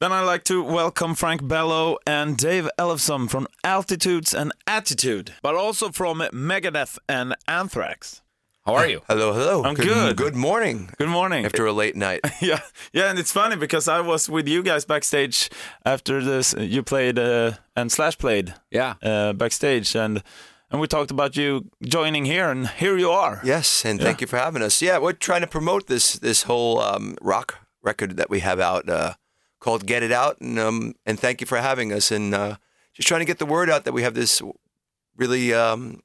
Then I'd like to welcome Frank Bello and Dave Ellefson from Altitudes and Attitude, but also from Megadeth and Anthrax. How are you? Hello, hello. I'm good. Good morning. Good morning. After a late night. yeah, yeah, and it's funny because I was with you guys backstage after this. You played uh, and Slash played Yeah. uh, backstage, and and we talked about you joining here, and here you are. Yes, and thank you for having us. Yeah, we're trying to promote this this whole um, rock record that we have out uh, called "Get It Out," and um, and thank you for having us and uh, just trying to get the word out that we have this really um,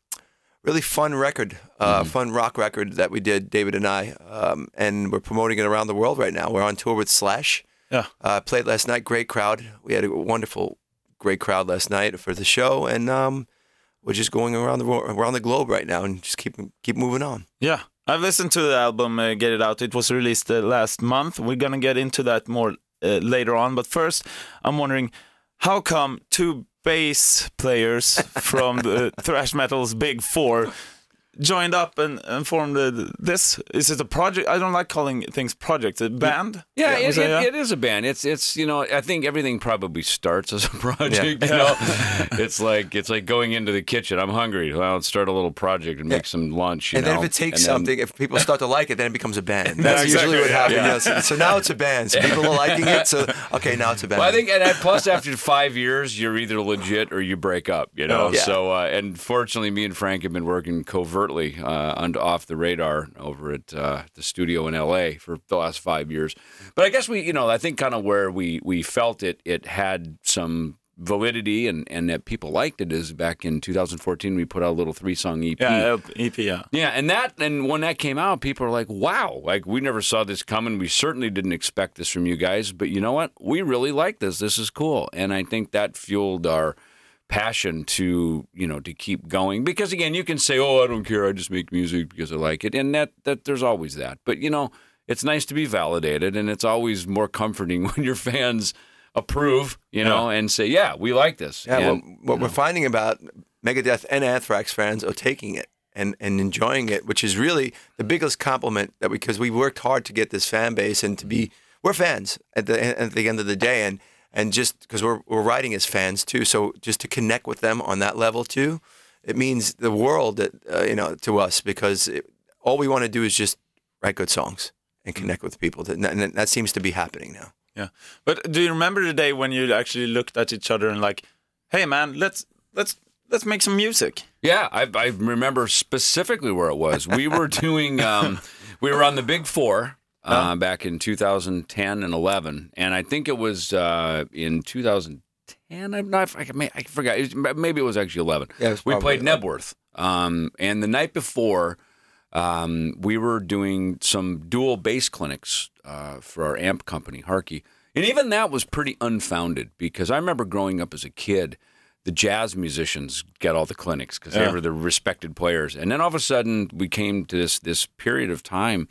really fun record, uh, fun rock record that we did, David and I, um, and we're promoting it around the world right now. We're on tour with Slash. Yeah. Uh, played last night. Great crowd. We had a wonderful, great crowd last night for the show, and um, we're just going around the around the globe right now and just keep keep moving on. Yeah, I've listened to the album uh, Get It Out. It was released uh, last month. We're gonna get into that more uh, later on, but first, I'm wondering how come two bass players from the thrash metal's Big Four joined up and, and formed this? Is it a project? I don't like calling things projects. A band? Yeah, Was it, that- it, it is a band. It's it's you know I think everything probably starts as a project. You know, it's like it's like going into the kitchen. I'm hungry. Well, let's start a little project and make some lunch. You and know? then if it takes And then- something, if people start to like it, then it becomes a band. That's exactly, usually what happens. yes. So now it's a band. So people are liking it. So okay, now it's a band. Well, I think, and I- plus after five years, you're either legit or you break up. You know, yeah. so uh, and fortunately, me and Frank have been working covertly uh, under off the radar over at uh, the studio in L.A. for the last five years. But I guess we, you know, I think kind of where we we felt it, it had some validity and and that people liked it is back in 2014 we put out a little three song EP. Yeah, EP. Yeah. Yeah, and that and when that came out, people are like, "Wow! Like we never saw this coming. We certainly didn't expect this from you guys." But you know what? We really like this. This is cool, and I think that fueled our passion to you know to keep going. Because again, you can say, "Oh, I don't care. I just make music because I like it," and that that there's always that. But you know, it's nice to be validated, and it's always more comforting when your fans approve, you know, and say, "Yeah, we like this." yeah, And, what, what we're finding about Megadeth and Anthrax fans are taking it and, and enjoying it, which is really the biggest compliment that because we worked hard to get this fan base and to be we're fans at the at the end of the day and and just because we're we're writing as fans too, so just to connect with them on that level too, it means the world that uh, you know to us because it, all we want to do is just write good songs and connect with people. That and that seems to be happening now. Yeah. But do you remember the day when you actually looked at each other and like, "Hey, man, let's let's let's make some music." Yeah, I, I remember specifically where it was. We were doing, um, we were on the Big Four uh, back in 2010 and 11, and I think it was uh, in 2010. I'm not, I, may- I forgot. It was- Maybe it was actually 11. Yeah, was we played Knebworth, um, and the night before, um, we were doing some dual bass clinics uh, for our amp company, Hartke. And even that was pretty unfounded because I remember growing up as a kid, the jazz musicians get all the clinics because they were the respected players. And then all of a sudden, we came to this this period of time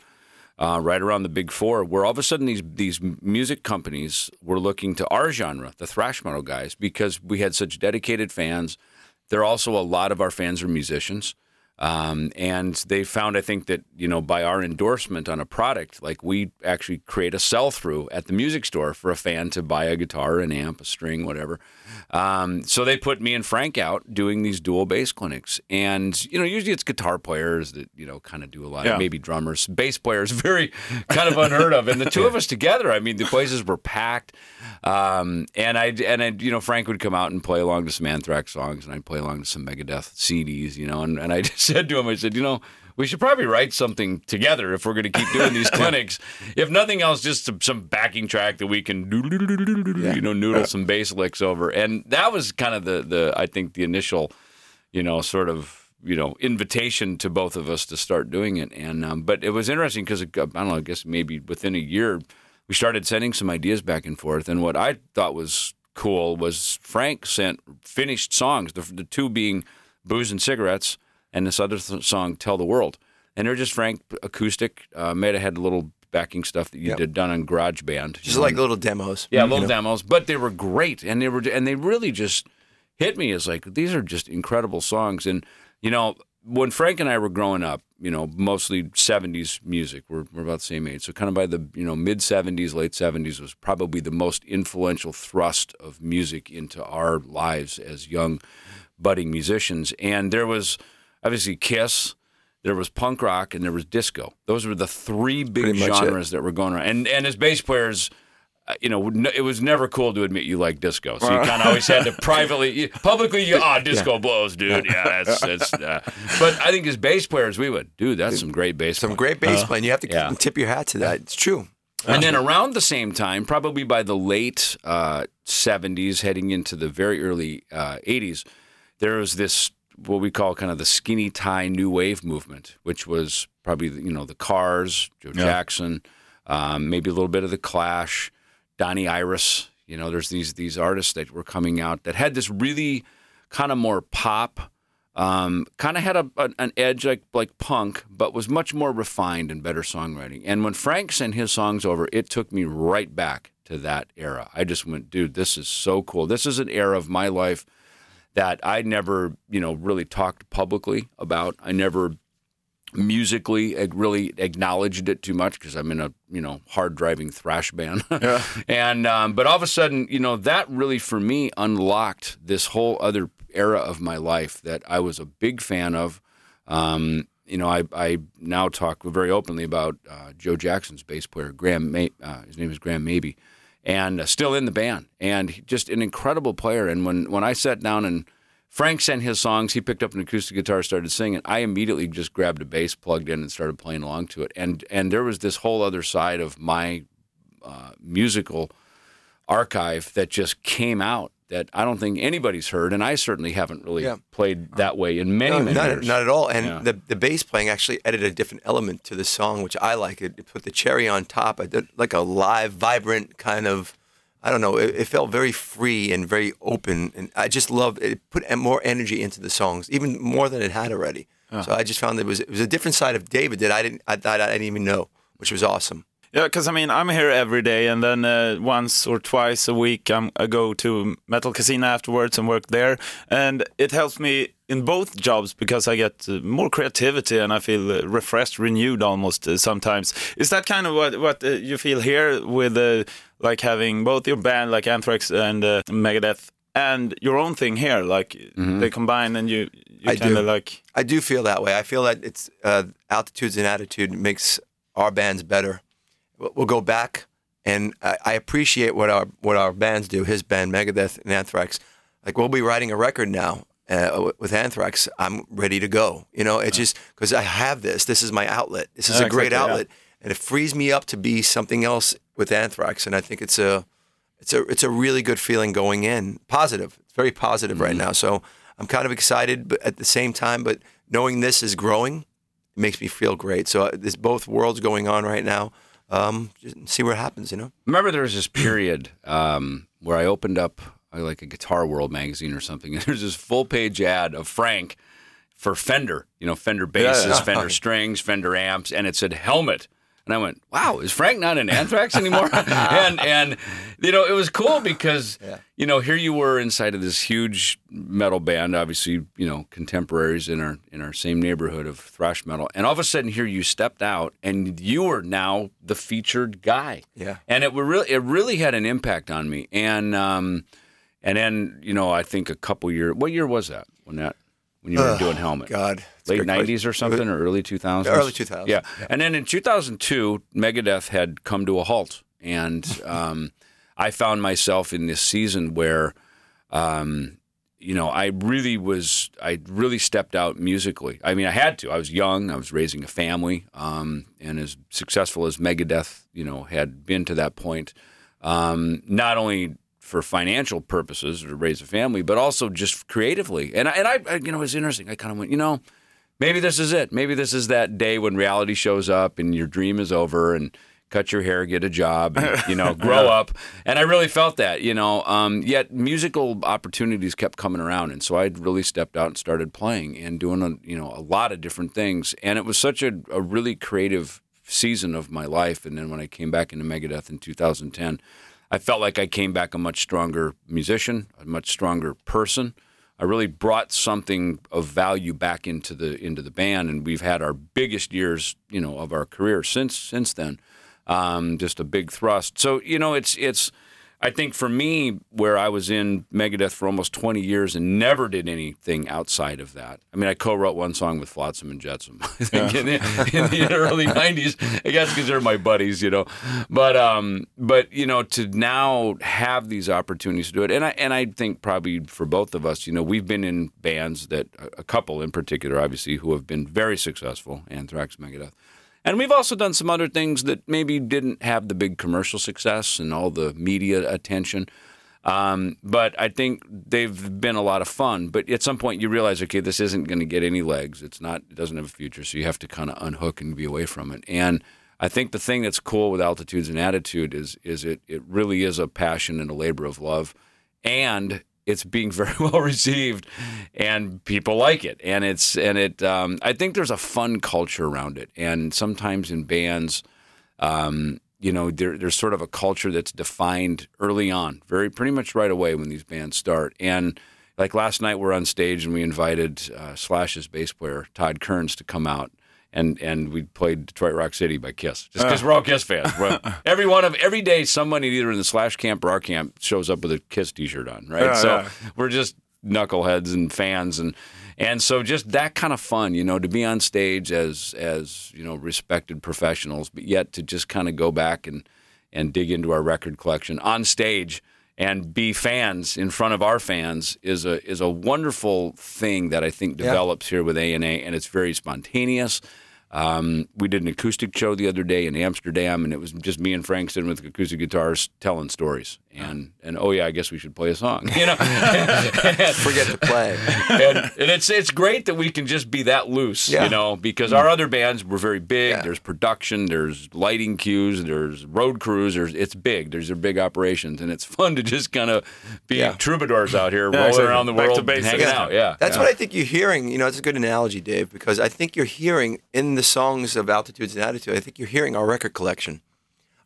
uh, right around the Big Four, where all of a sudden these these music companies were looking to our genre, the thrash metal guys, because we had such dedicated fans. There are also a lot of our fans are musicians. Um, and they found, I think, that, you know, by our endorsement on a product, like we actually create a sell through at the music store for a fan to buy a guitar, an amp, a string, whatever. Um, so they put me and Frank out doing these dual bass clinics. And, you know, usually it's guitar players that, you know, kind of do a lot Yeah. of maybe drummers. Bass players, very kind of unheard of. And the two of us together, I mean, the places were packed. Um, and I, and I, you know, Frank would come out and play along to some Anthrax songs, and I'd play along to some Megadeth CDs, you know. And, and I just said to him, I said, you know, we should probably write something together if we're going to keep doing these clinics. If nothing else, just some, some backing track that we can, do, you know, noodle some bass licks over. And that was kind of the, the I think, the initial, you know, sort of, you know, invitation to both of us to start doing it. And um, but it was interesting because I don't know, I guess maybe within a year we started sending some ideas back and forth. And what I thought was cool was Frank sent finished songs, the, the two being "Booze and Cigarettes" and this other th- song "Tell the World." And they're just Frank acoustic. Uh, may have had a little backing stuff that you Yep. did done on GarageBand. you Just know, like little demos. yeah, you little know? demos, but they were great, and they were and they really just hit me as like these are just incredible songs. And you know, when Frank and I were growing up, you know, mostly 70s music. We're, we're about the same age. So kind of by the, you know, mid 70s, late 70s was probably the most influential thrust of music into our lives as young budding musicians. And there was obviously Kiss, there was punk rock, and there was disco. Those were the three big Pretty much it. genres that were going around. And and as bass players, uh, you know, n- it was never cool to admit you like disco. So you kind of always had to privately, you- publicly, you, ah, disco blows, dude. Yeah, that's, that's, uh. but I think as bass players, we would, dude, that's some great bass. Some playing." great bass playing. You have to yeah. tip your hat to that. It's true. And then around the same time, probably by the late uh, 70s, heading into the very early uh, 80s, there was this what we call kind of the skinny tie new wave movement, which was probably you know the Cars, Joe Jackson, um, maybe a little bit of the Clash, Donnie Iris. You know, there's these these artists that were coming out that had this really kind of more pop, um, kind of had a, an- an edge like like punk, but was much more refined and better songwriting. And when Frank sent his songs over, it took me right back to that era. I just went, dude, this is so cool. This is an era of my life that I never, you know, really talked publicly about. I never musically really acknowledged it too much because I'm in a you know hard driving thrash band, and um, but all of a sudden you know that really for me unlocked this whole other era of my life that I was a big fan of. Um, you know, I, I now talk very openly about uh, Joe Jackson's bass player, Graham. May, uh, his name is Graham Maby, and uh, still in the band, and just an incredible player. And when when I sat down and Frank sent his songs. He picked up an acoustic guitar, started singing. I immediately just grabbed a bass, plugged in, and started playing along to it. And and there was this whole other side of my uh, musical archive that just came out that I don't think anybody's heard, and I certainly haven't really Yeah. played that way in many No, many not, years. not at all. And Yeah. the the bass playing actually added a different element to the song, which I like. It, it put the cherry on top. Like a live, vibrant kind of. I don't know. It, it felt very free and very open, and I just loved it. It put more energy into the songs, even more than it had already. So I just found it was it was a different side of David that I didn't I thought I didn't even know, which was awesome. Yeah, because I mean, I'm here every day, and then uh, once or twice a week, I'm, I go to Metal Casino afterwards and work there, and it helps me in both jobs because I get uh, more creativity and I feel uh, refreshed, renewed almost uh, sometimes. Is that kind of what what uh, you feel here with uh, like having both your band like Anthrax and uh, Megadeth and your own thing here, like they combine and you you. I kind of do. like I do feel that way. I feel that it's uh, altitudes and attitude makes our bands better. We'll go back, and I, I appreciate what our what our bands do. His band, Megadeth and Anthrax. Like we'll be writing a record now uh, with Anthrax. I'm ready to go. You know, it's just because I have this. This is my outlet. This is Yeah, a great exactly, yeah. outlet, and it frees me up to be something else with Anthrax. And I think it's a it's a it's a really good feeling going in. Positive. It's very positive right now. So I'm kind of excited, but at the same time, but knowing this is growing, it makes me feel great. So uh, there's both worlds going on right now. Um, see what happens. You know. remember there was this period um, where I opened up uh, like a Guitar World magazine or something, and there's this full page ad of Frank for Fender, you know, Fender basses, yeah. Fender strings, Fender amps, and it said helmet. And I went, "Wow, is Frank not in Anthrax anymore?" and and you know, it was cool because you know here you were inside of this huge metal band, obviously you know contemporaries in our in our same neighborhood of thrash metal, and all of a sudden here you stepped out and you were now the featured guy. Yeah. and it were really it really had an impact on me. And um and then you know i think a couple years what year was that when that when you were doing helmet God, late 90s or something or early 2000s Early 2000s, yeah. and then in 2002 megadeth had come to a halt and um i found myself in this season where um you know, I really was, I really stepped out musically. I mean, I had to. I was young, I was raising a family, um, and as successful as Megadeth, you know, had been to that point, um, not only for financial purposes to raise a family, but also just creatively. And I, and I, I you know, it was interesting. I kind of went, you know, maybe this is it. Maybe this is that day when reality shows up and your dream is over and cut your hair, get a job, and, you know, grow up. And I really felt that, you know. Um, yet musical opportunities kept coming around, and so I really stepped out and started playing and doing, a, you know, a lot of different things. And it was such a, a really creative season of my life. And then when I came back into Megadeth in 2010, I felt like I came back a much stronger musician, a much stronger person. I really brought something of value back into the into the band, and we've had our biggest years, you know, of our career since since then. Um, just a big thrust. So you know, it's it's. I think for me, where I was in Megadeth for almost 20 years and never did anything outside of that. I mean, I co-wrote one song with Flotsam and Jetsam I think in, the, in the early 90s. I guess because they're my buddies, you know. But um, but you know, to now have these opportunities to do it, and I and I think probably for both of us, you know, we've been in bands that a couple in particular, obviously, who have been very successful, Anthrax, Megadeth. And we've also done some other things that maybe didn't have the big commercial success and all the media attention. Um, but I think they've been a lot of fun. But at some point, you realize, okay, this isn't going to get any legs. It's not. It doesn't have a future. So you have to kind of unhook and be away from it. And I think the thing that's cool with altitudes and attitude is is it it really is a passion and a labor of love, and it's being very well received and people like it. And it's and it um, i think there's a fun culture around it. And sometimes in bands um, you know there, there's sort of a culture that's defined early on very pretty much right away when these bands start. And like last night we're on stage and we invited uh, slash's bass player todd kerns to come out and and we played Detroit Rock City by Kiss, just uh. because we're all Kiss fans. Every one of every day, somebody either in the Slash camp or our camp shows up with a Kiss T-shirt on, right? Yeah, so yeah. we're just knuckleheads and fans, and and so just that kind of fun, you know, to be on stage as as you know respected professionals, but yet to just kind of go back and and dig into our record collection on stage and be fans in front of our fans is a is a wonderful thing that I think develops here with A and A, and it's very spontaneous. Um, we did an acoustic show the other day in Amsterdam, and it was just me and Frank sitting with acoustic guitars telling stories. And and oh yeah, I guess we should play a song, you know. Forget to play. and, and it's it's great that we can just be that loose, Yeah. you know, because our other bands were very big. Yeah. There's production, there's lighting cues, there's road crews. There's it's big. There's their big operations, and it's fun to just kind of be Yeah. troubadours out here Yeah, rolling exactly. around the Back world, basics. hanging Yeah. out. Yeah, That's yeah. what I think you're hearing. You know, it's a good analogy, Dave, because I think you're hearing in the songs of Altitudes and Attitude, I think you're hearing our record collection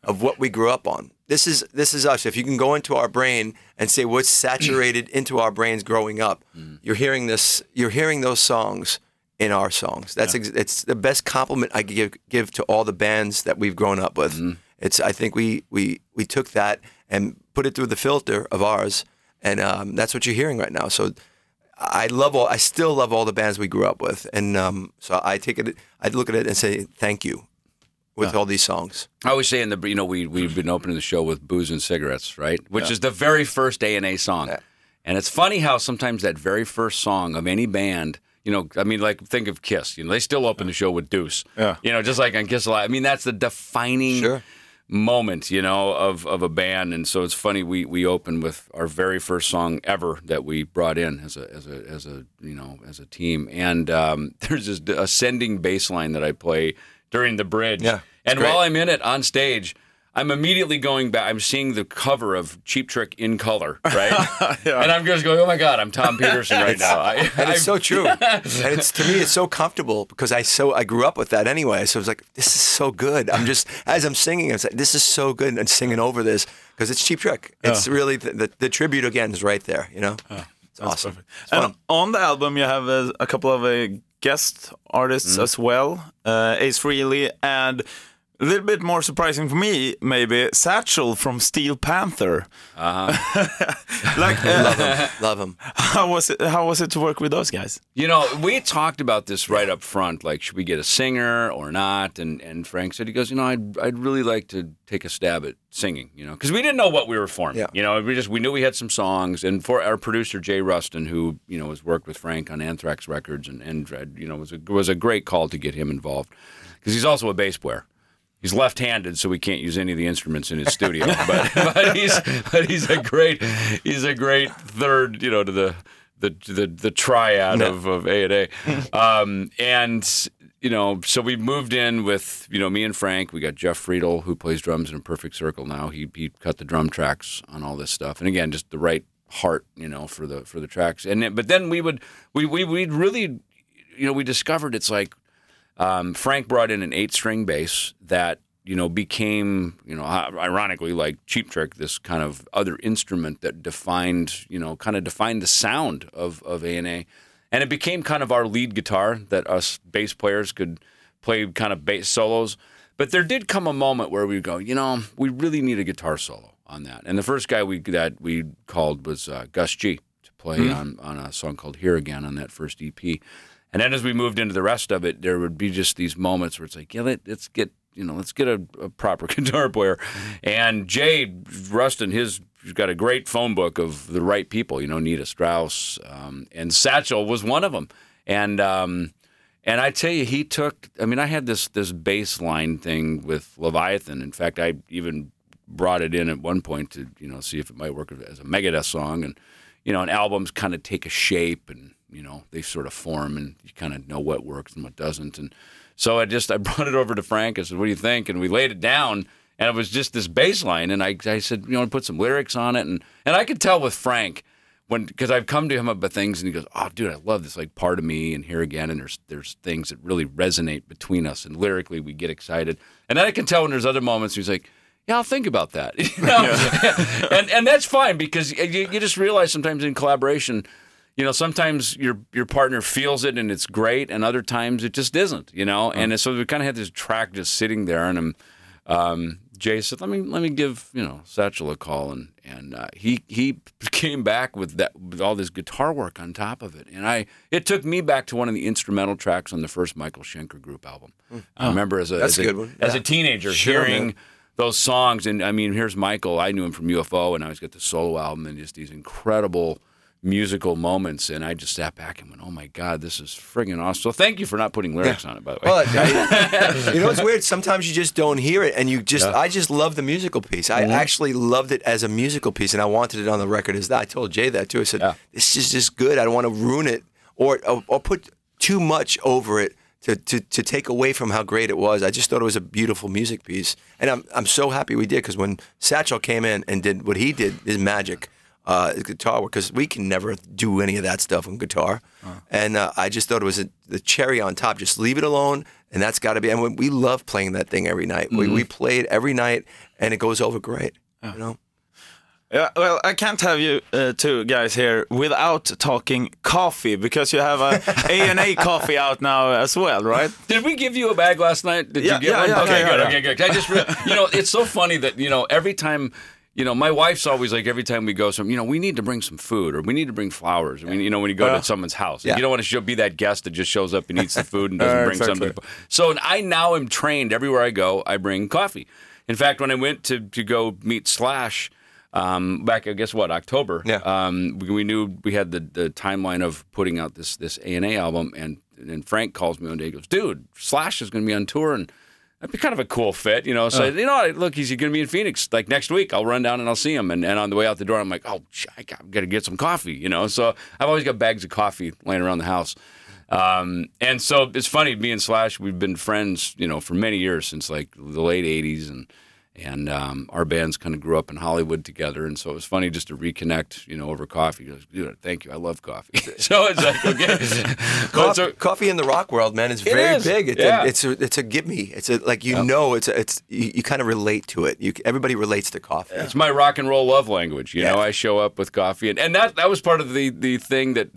of what we grew up on. This is this is us. If you can go into our brain and say what's saturated into our brains growing up, you're hearing this. You're hearing those songs in our songs. That's ex- it's the best compliment I could give give to all the bands that we've grown up with. It's I think we we we took that and put it through the filter of ours, and um, that's what you're hearing right now. So I love all. I still love all the bands we grew up with, and um, so I take it. I look at it and say thank you with all these songs. I always say in the you know we we've been opening the show with booze and cigarettes, right? Which is the very first A and A song, Yeah. and it's funny how sometimes that very first song of any band, you know, I mean, like think of Kiss, you know, they still open the show with Deuce, Yeah. you know, just like on Kiss Alive. I mean, that's the defining Sure. Moment, you know, of of a band, and so it's funny we we open with our very first song ever that we brought in as a as a as a you know as a team, and um, there's this ascending bass line that I play during the bridge, Yeah, and great. while I'm in it on stage. I'm immediately going back. I'm seeing the cover of Cheap Trick in color, right? And I'm just going, "Oh my God, I'm Tom Petersson right now." I, And it's so true. and it's to me, it's so comfortable because I so I grew up with that anyway. So it's like this is so good. I'm just as I'm singing, it's like this is so good, and singing over this because it's Cheap Trick. It's really the, the the tribute again is right there. You know, it's awesome. It's And on the album, you have uh, a couple of uh, guest artists Mm-hmm. as well, uh, Ace Frehley, and a little bit more surprising for me, maybe Satchel from Steel Panther. like, uh, Love him. Love him. how was it? How was it to work with those guys? You know, we talked about this right up front. Like, should we get a singer or not? And and Frank said, he goes, you know, I'd I'd really like to take a stab at singing. You know, because we didn't know what we were forming. Yeah. You know, we just we knew we had some songs. And for our producer Jay Ruston, who you know has worked with Frank on Anthrax records, and and uh, you know was a was a great call to get him involved because he's also a bass player. He's left-handed, so we can't use any of the instruments in his studio. but, but he's but he's a great he's a great third, you know, to the the the, the triad of, of A and A. Um, and you know, so we moved in with you know me and Frank. We got Jeff Friedl who plays drums in a Perfect Circle now. He he cut the drum tracks on all this stuff, and again, just the right heart, you know, for the for the tracks. And then, but then we would we we we really, you know, we discovered it's like um, Frank brought in an eight string bass that you know became you know ironically like Cheap Trick, this kind of other instrument that defined you know kind of defined the sound of of A and A, and it became kind of our lead guitar that us bass players could play kind of bass solos. But there did come a moment where we go, you know, we really need a guitar solo on that. And the first guy we that we called was uh, Gus G to play on on a song called Here Again on that first EP. And then as we moved into the rest of it, there would be just these moments where it's like, yeah, let, let's get you know, let's get a, a proper guitar player. And Jay Ruston, his he's got a great phone book of the right people. You know, Nita Strauss um, and Satchel was one of them. And um, and I tell you, he took. I mean, I had this this bass line thing with Leviathan. In fact, I even brought it in at one point to you know see if it might work as a Megadeth song. And you know, and albums kind of take a shape, and you know they sort of form, and you kind of know what works and what doesn't. And so I just I brought it over to Frank. I said, "What do you think?" And we laid it down, and it was just this bass line. And I I said, you know, put some lyrics on it, and and I could tell with Frank when because I've come to him about things and he goes, "Oh, dude, I love this like part of me." And here again, and there's there's things that really resonate between us, and lyrically we get excited. And then I can tell when there's other moments he's like, "Yeah, I'll think about that," you know? and and that's fine because you, you just realize sometimes in collaboration. You know, sometimes your your partner feels it and it's great, and other times it just isn't. You know, and so we kind of had this track just sitting there, and I'm, um, Jay said, "Let me let me give you know Satchel a call," and and uh, he he came back with that with all this guitar work on top of it, and I it took me back to one of the instrumental tracks on the first Michael Schenker group album. I remember as a That's as a a, good one. as a teenager Sure, hearing man. those songs, and I mean, here's Michael. I knew him from UFO, and I was got the solo album and just these incredible musical moments, and I just sat back and went, "Oh my God, this is friggin' awesome!" So thank you for not putting lyrics on it, by the way. Well, I- you know what's weird? Sometimes you just don't hear it, and you just. I just love the musical piece. I Mm-hmm. actually loved it as a musical piece, and I wanted it on the record as that. I told Jay that too. I said, Yeah. "This is just good. I don't want to ruin it or or, or put too much over it." To, to, to take away from how great it was, I just thought it was a beautiful music piece, and I'm I'm so happy we did because when Satchel came in and did what he did, his magic, uh, guitar work, because we can never do any of that stuff on guitar, and uh, I just thought it was a, the cherry on top. Just leave it alone, and that's got to be. And we, we love playing that thing every night. We we play it every night, and it goes over great. You know. Yeah, well, I can't have you uh, two guys here without talking coffee because you have a A and A coffee out now as well, right? Did we give you a bag last night? Did Yeah, you get yeah, one? yeah, okay, yeah, good. yeah. Okay, good. I just, re- you know, it's so funny that you know every time, you know, my wife's always like every time we go, some, you know, we need to bring some food or we need to bring flowers. I mean, you know, when you go to someone's house, Yeah. you don't want to show, be that guest that just shows up and eats the food and doesn't Uh, bring exactly. something. So I now am trained everywhere I go. I bring coffee. In fact, when I went to to go meet Slash. Um, back, I guess what October. Yeah. Um, we, we knew we had the, the timeline of putting out this this A and A album, and and Frank calls me one day. He goes, "Dude, Slash is going to be on tour, and that'd be kind of a cool fit, you know." So you know, look, he's going to be in Phoenix like next week. I'll run down and I'll see him. And, and on the way out the door, I'm like, "Oh, I got, got to get some coffee," you know. So I've always got bags of coffee laying around the house. Um, and so it's funny, me and Slash, we've been friends, you know, for many years since like the late '80s, and and um, our bands kind of grew up in Hollywood together, and so it was funny just to reconnect, you know, over coffee. He goes, dude, thank you, I love coffee. so it's like, okay, Coffee, so- coffee in the rock world, man, is very is, big. It's, yeah. a, it's a it's a give me. It's a like you know it's a, it's you, you kind of relate to it. You everybody relates to coffee. It's my rock and roll love language. You Yeah. know, I show up with coffee, and, and that that was part of the the thing that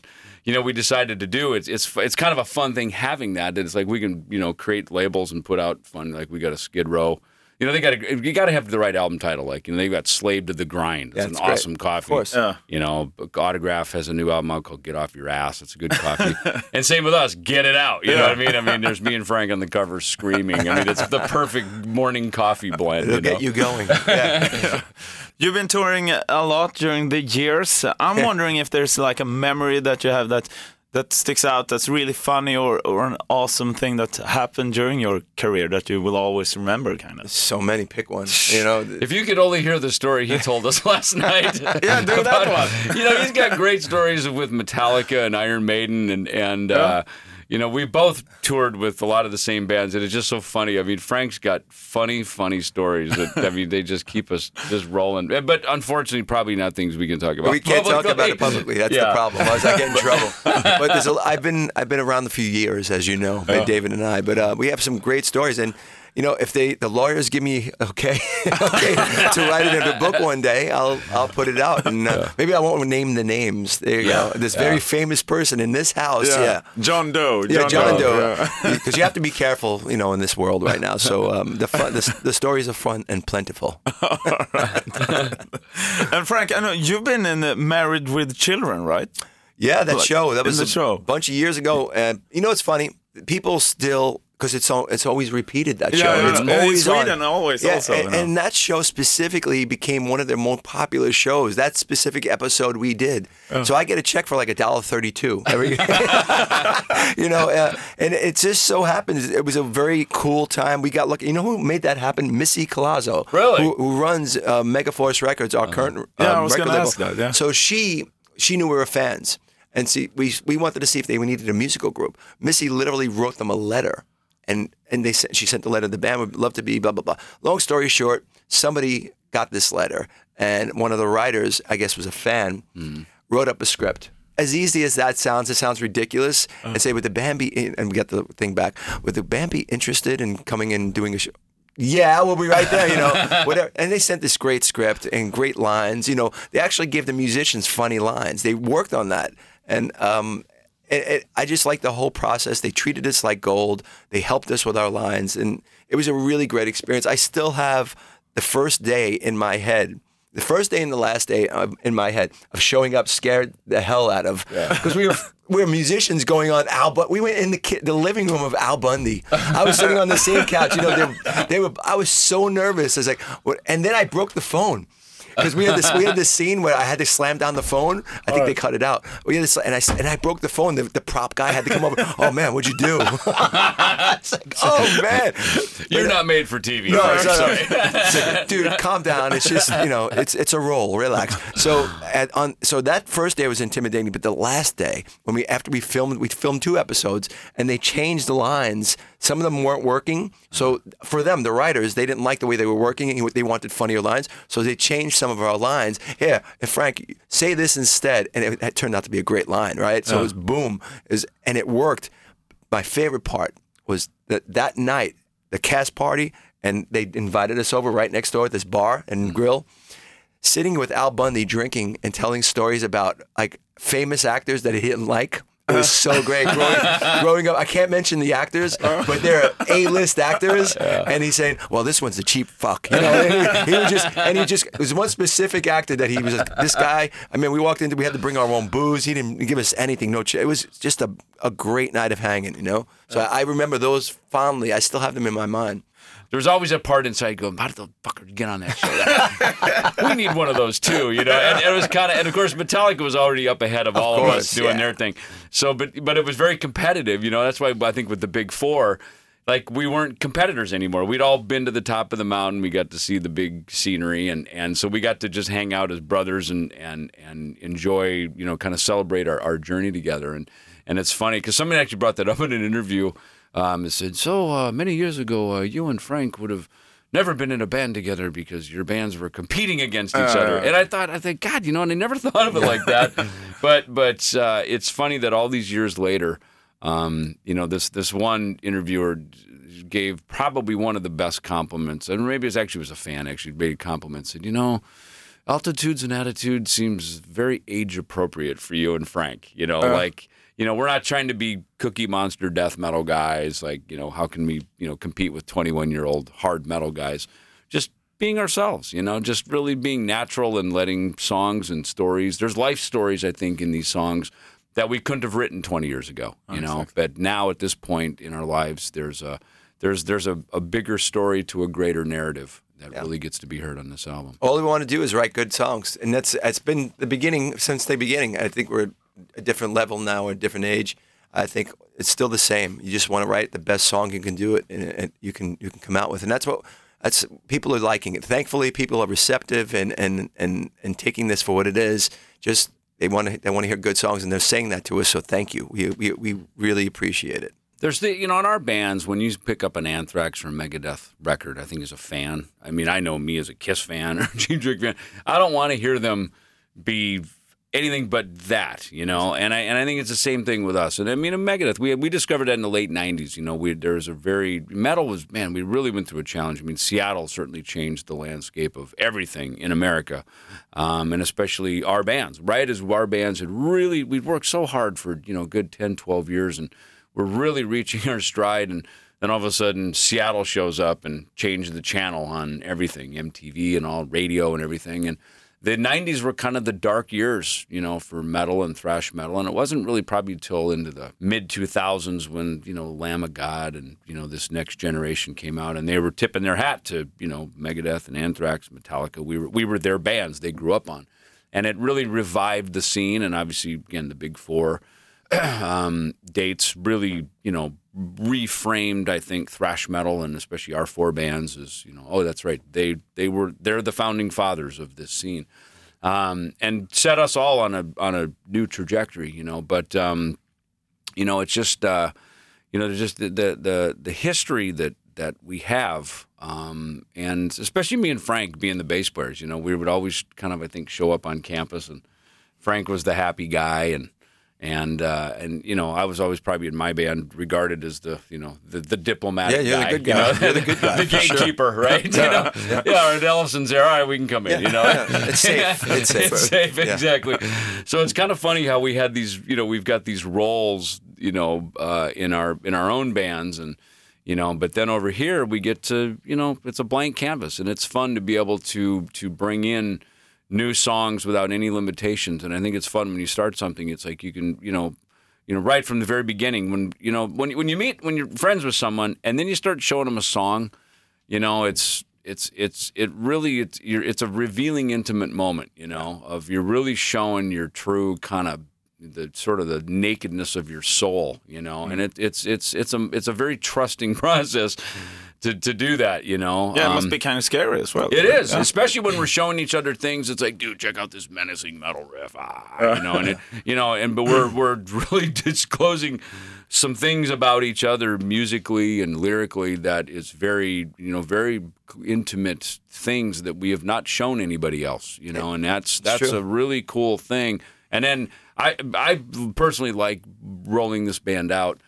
you know we decided to do. It's it's it's kind of a fun thing having that. It's like we can you know create labels and put out fun. Like we got a Skid Row. You know, they got to you got to have the right album title. Like you know, they got Slave to the Grind. It's Yeah, an great. awesome coffee. Of course. Yeah. You know, Autograph has a new album out called Get Off Your Ass. It's a good coffee. and same with us, Get It Out. You know what I mean? I mean, there's me and Frank on the cover screaming. I mean, it's the perfect morning coffee blend. It'll you know? get you going. Yeah. You've been touring a lot during the years. I'm wondering if there's like a memory that you have that that sticks out that's really funny or, or an awesome thing that happened during your career that you will always remember kind of. so many. Pick one. You know. If you could only hear the story he told us last night. Yeah, do that one. You know, he's got great stories with Metallica and Iron Maiden, and and uh, you know we both toured with a lot of the same bands, and it's just so funny. I mean, Frank's got funny, funny stories that I mean they just keep us just rolling. But unfortunately, probably not things we can talk about. We can't talk about it publicly. That's Yeah. the problem. Otherwise, I get in trouble. But there's a, I've been I've been around a few years, as you know, Oh. David and I. But uh, we have some great stories, and you know, if they the lawyers give me okay, okay to write it in a book one day, I'll I'll put it out, and uh, maybe I won't name the names. There you Yeah. go. This very famous person in this house. Yeah. John Doe. Yeah, John Doe. yeah. Because you have to be careful, you know, in this world right now. So um, the, fun, the the stories are fun and plentiful. And Frank, I know you've been in uh, Married with Children, right? Yeah, that Like, show. That was a show. bunch of years ago. And you know, it's funny. People still because it's al- it's always repeated that Yeah, show. yeah, it's yeah. In always Sweden, on. always yeah, also, And, you know. and that show specifically became one of their most popular shows. That specific episode we did. Oh. So I get a check for like a dollar thirty-two every. you know, uh, and it just so happens it was a very cool time. We got lucky. You know who made that happen? Missi Callazzo. Really? Who, who runs uh, Megaforce Records, our current um, Yeah, I was record label. ask that, yeah. So she she knew we were fans, and see we we wanted to see if they needed a musical group. Missi literally wrote them a letter, and and they sent, she sent the letter. The band would love to be blah blah blah. Long story short, somebody got this letter, and one of the writers, I guess, was a fan, wrote up a script. As easy as that sounds, it sounds ridiculous. And say, would the band be? And we got the thing back. Would the band be interested in coming in and doing a show? Yeah, we'll be right there, you know, whatever. And they sent this great script and great lines. You know, they actually gave the musicians funny lines. They worked on that. And um, it, it, I just like the whole process. They treated us like gold. They helped us with our lines. And it was a really great experience. I still have the first day in my head. The first day and the last day of, in my head of showing up scared the hell out of because we were we were musicians going on Al. But we went in the ki- the living room of Al Bundy. I was sitting on the same couch. You know, they, they were. I was so nervous. I was like, what? and then I broke the phone. Because we had this, we had this scene where I had to slam down the phone. I think they cut it out. We had this, and I and I broke the phone. The, the prop guy had to come over. Oh man, what'd you do? like, oh man, You're uh, not made for TV. no, Frank, it's not- sorry. like, dude, calm down. It's just you know, it's it's a role. Relax. So at, on so that first day was intimidating, but the last day when we after we filmed, we filmed two episodes, and they changed the lines. Some of them weren't working. So for them, the writers, they didn't like the way they were working, and they wanted funnier lines. So they changed some of our lines. Here, and Frank, say this instead, and it, it turned out to be a great line, right? So it was boom, it was, and it worked. My favorite part was that that night, the cast party, and they invited us over right next door at this bar and mm-hmm. grill, sitting with Al Bundy drinking and telling stories about like famous actors that he didn't like. It was so great growing, growing up. I can't mention the actors, but they're A-list actors, and he's saying, "Well, this one's a cheap fuck." You know, and he, he would just and he just there was one specific actor that he was like, this guy. I mean, we walked into, we had to bring our own booze. He didn't give us anything. No, ch- it was just a a great night of hanging. You know, so I, I remember those fondly. I still have them in my mind. There was always a part inside going, how did the fucker get on that show? we need one of those too, you know. And, it was kind of, and of course, Metallica was already up ahead of, all of us doing yeah. their thing. So, but but it was very competitive, you know. That's why I think with the Big Four, like we weren't competitors anymore. We'd all been to the top of the mountain. We got to see the big scenery, and and so we got to just hang out as brothers and and and enjoy, you know, kind of celebrate our, our journey together. And and it's funny because somebody actually brought that up in an interview. Um, it said, so uh, many years ago, uh, you and Frank would have never been in a band together because your bands were competing against each other. And I thought, I think, God, you know, and I never thought of it like that. but but uh, it's funny that all these years later, um, you know, this this one interviewer gave probably one of the best compliments, and maybe it was actually was a fan actually made a compliment. Said, you know. Altitudes and attitude seems very age appropriate for you and Frank. You know, uh. like you know, we're not trying to be cookie monster death metal guys. Like, you know, how can we, you know, compete with 21 year old hard metal guys? Just being ourselves, you know, just really being natural and letting songs and stories. There's life stories, I think, in these songs that we couldn't have written 20 years ago, you know. But now at this point in our lives, there's a there's there's a, a bigger story to a greater narrative that really gets to be heard on this album. All we want to do is write good songs, and that's it's been the beginning since the beginning. I think we're at a different level now, a different age. I think it's still the same. You just want to write the best song you can do it, and, and you can you can come out with, and that's what that's people are liking it. Thankfully, people are receptive and and and and taking this for what it is. Just they want to they want to hear good songs, and they're saying that to us. So thank you. We we, we really appreciate it. There's the you know in our bands when you pick up an Anthrax or a Megadeth record, I think as a fan, I mean I know me as a Kiss fan or a Cheap Trick fan, I don't want to hear them be anything but that, you know. And I and I think it's the same thing with us. And I mean, Megadeth, we we discovered that in the late '90s. You know, we there was a very metal was man, we really went through a challenge. I mean, Seattle certainly changed the landscape of everything in America, um, and especially our bands. Right as our bands had really, we'd worked so hard for you know, good 10, 12 years, and we're really reaching our stride and. Then all of a sudden, Seattle shows up and changed the channel on everything, MTV and all radio and everything. And the 90s were kind of the dark years, you know, for metal and thrash metal. And it wasn't really probably till into the mid 2000s when, you know, Lamb of God and, you know, this next generation came out and they were tipping their hat to, you know, Megadeth and Anthrax, Metallica. We were, we were their bands they grew up on. And it really revived the scene. And obviously, again, the big four um, dates really, you know, reframed, I think, thrash metal and especially our four bands is, you know, oh, that's right. They they were they're the founding fathers of this scene, um, and set us all on a on a new trajectory. You know, but um, you know, it's just uh, you know, just the, the the the history that that we have, um, and especially me and Frank being the bass players. You know, we would always kind of I think show up on campus, and Frank was the happy guy, and and uh, and you know I was always probably in my band regarded as the you know the, the diplomatic Yeah, you're the guy, good you guy. know? You're the good guy, the for sure. gatekeeper, right? You know, yeah. or Ellefson's there. All right, we can come in. You know, Yeah, it's safe. It's safe. it's safe, Yeah. exactly. So it's kind of funny how we had these. You know, we've got these roles. You know, uh, in our in our own bands and. You know, but then over here we get to, you know, it's a blank canvas, and it's fun to be able to to bring in new songs without any limitations. And I think it's fun when you start something. It's like you can, you know, you know, right from the very beginning when you know when when you meet when you're friends with someone and then you start showing them a song, you know, it's it's it's it really it's you're, it's a revealing intimate moment, you know, of you're really showing your true kind of the sort of the nakedness of your soul, you know, and mm. it, it's it's it's a it's a very trusting process to to do that, you know. Yeah, it Um, must be kind of scary as well. it is, Yeah. especially when we're showing each other things. It's like, dude, check out this menacing metal riff, ah, you know, and it, you know, and but we're we're really disclosing some things about each other musically and lyrically that is very, you know, very intimate things that we have not shown anybody else, you know, and that's that's a really cool thing. And then I I personally like rolling this band out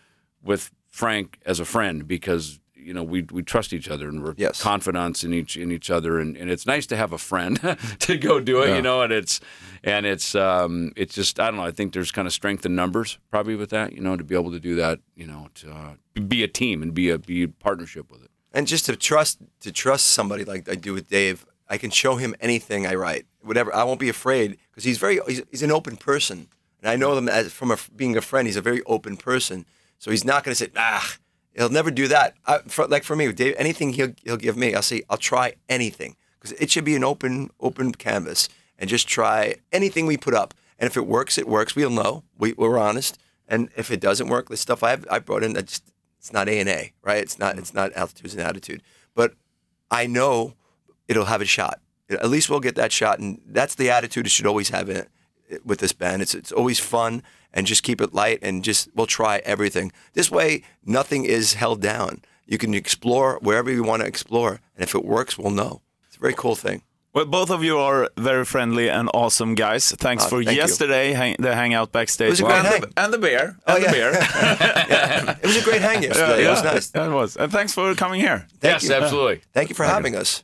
with Frank as a friend because you know we we trust each other and we're Yes. confidants in each in each other and, and it's nice to have a friend to go do it you know and it's and it's um it's just I don't know I think there's kind of strength in numbers probably with that you know to be able to do that you know to uh, be a team and be a be a partnership with it and just to trust to trust somebody like I do with Dave, I can show him anything I write, whatever. I won't be afraid because he's very he's, he's an open person, and I know him as from a, being a friend. He's a very open person, so he's not going to say ah. He'll never do that. I, for, like for me, Dave, anything he'll he'll give me, I'll say I'll try anything because it should be an open open canvas and just try anything we put up. And if it works, it works. We'll know. We, we're honest. And if it doesn't work, the stuff I've I brought in, that just it's not A and A, right? It's not it's not altitudes and attitude. But I know it'll have a shot. At least we'll get that shot, and that's the attitude it should always have in it with this band. It's it's always fun and just keep it light and just we'll try everything. This way, nothing is held down. You can explore wherever you want to explore, and if it works, we'll know. It's a very cool thing. Well, both of you are very friendly and awesome guys. Thanks Oh, for thank yesterday, hang, the hangout backstage. It was a great and, hang. the, and the beer. Oh, and yeah. the beer. It was a great hang yesterday. It was nice. That was. And thanks for coming here. Thank yes you. absolutely Thank you for having us.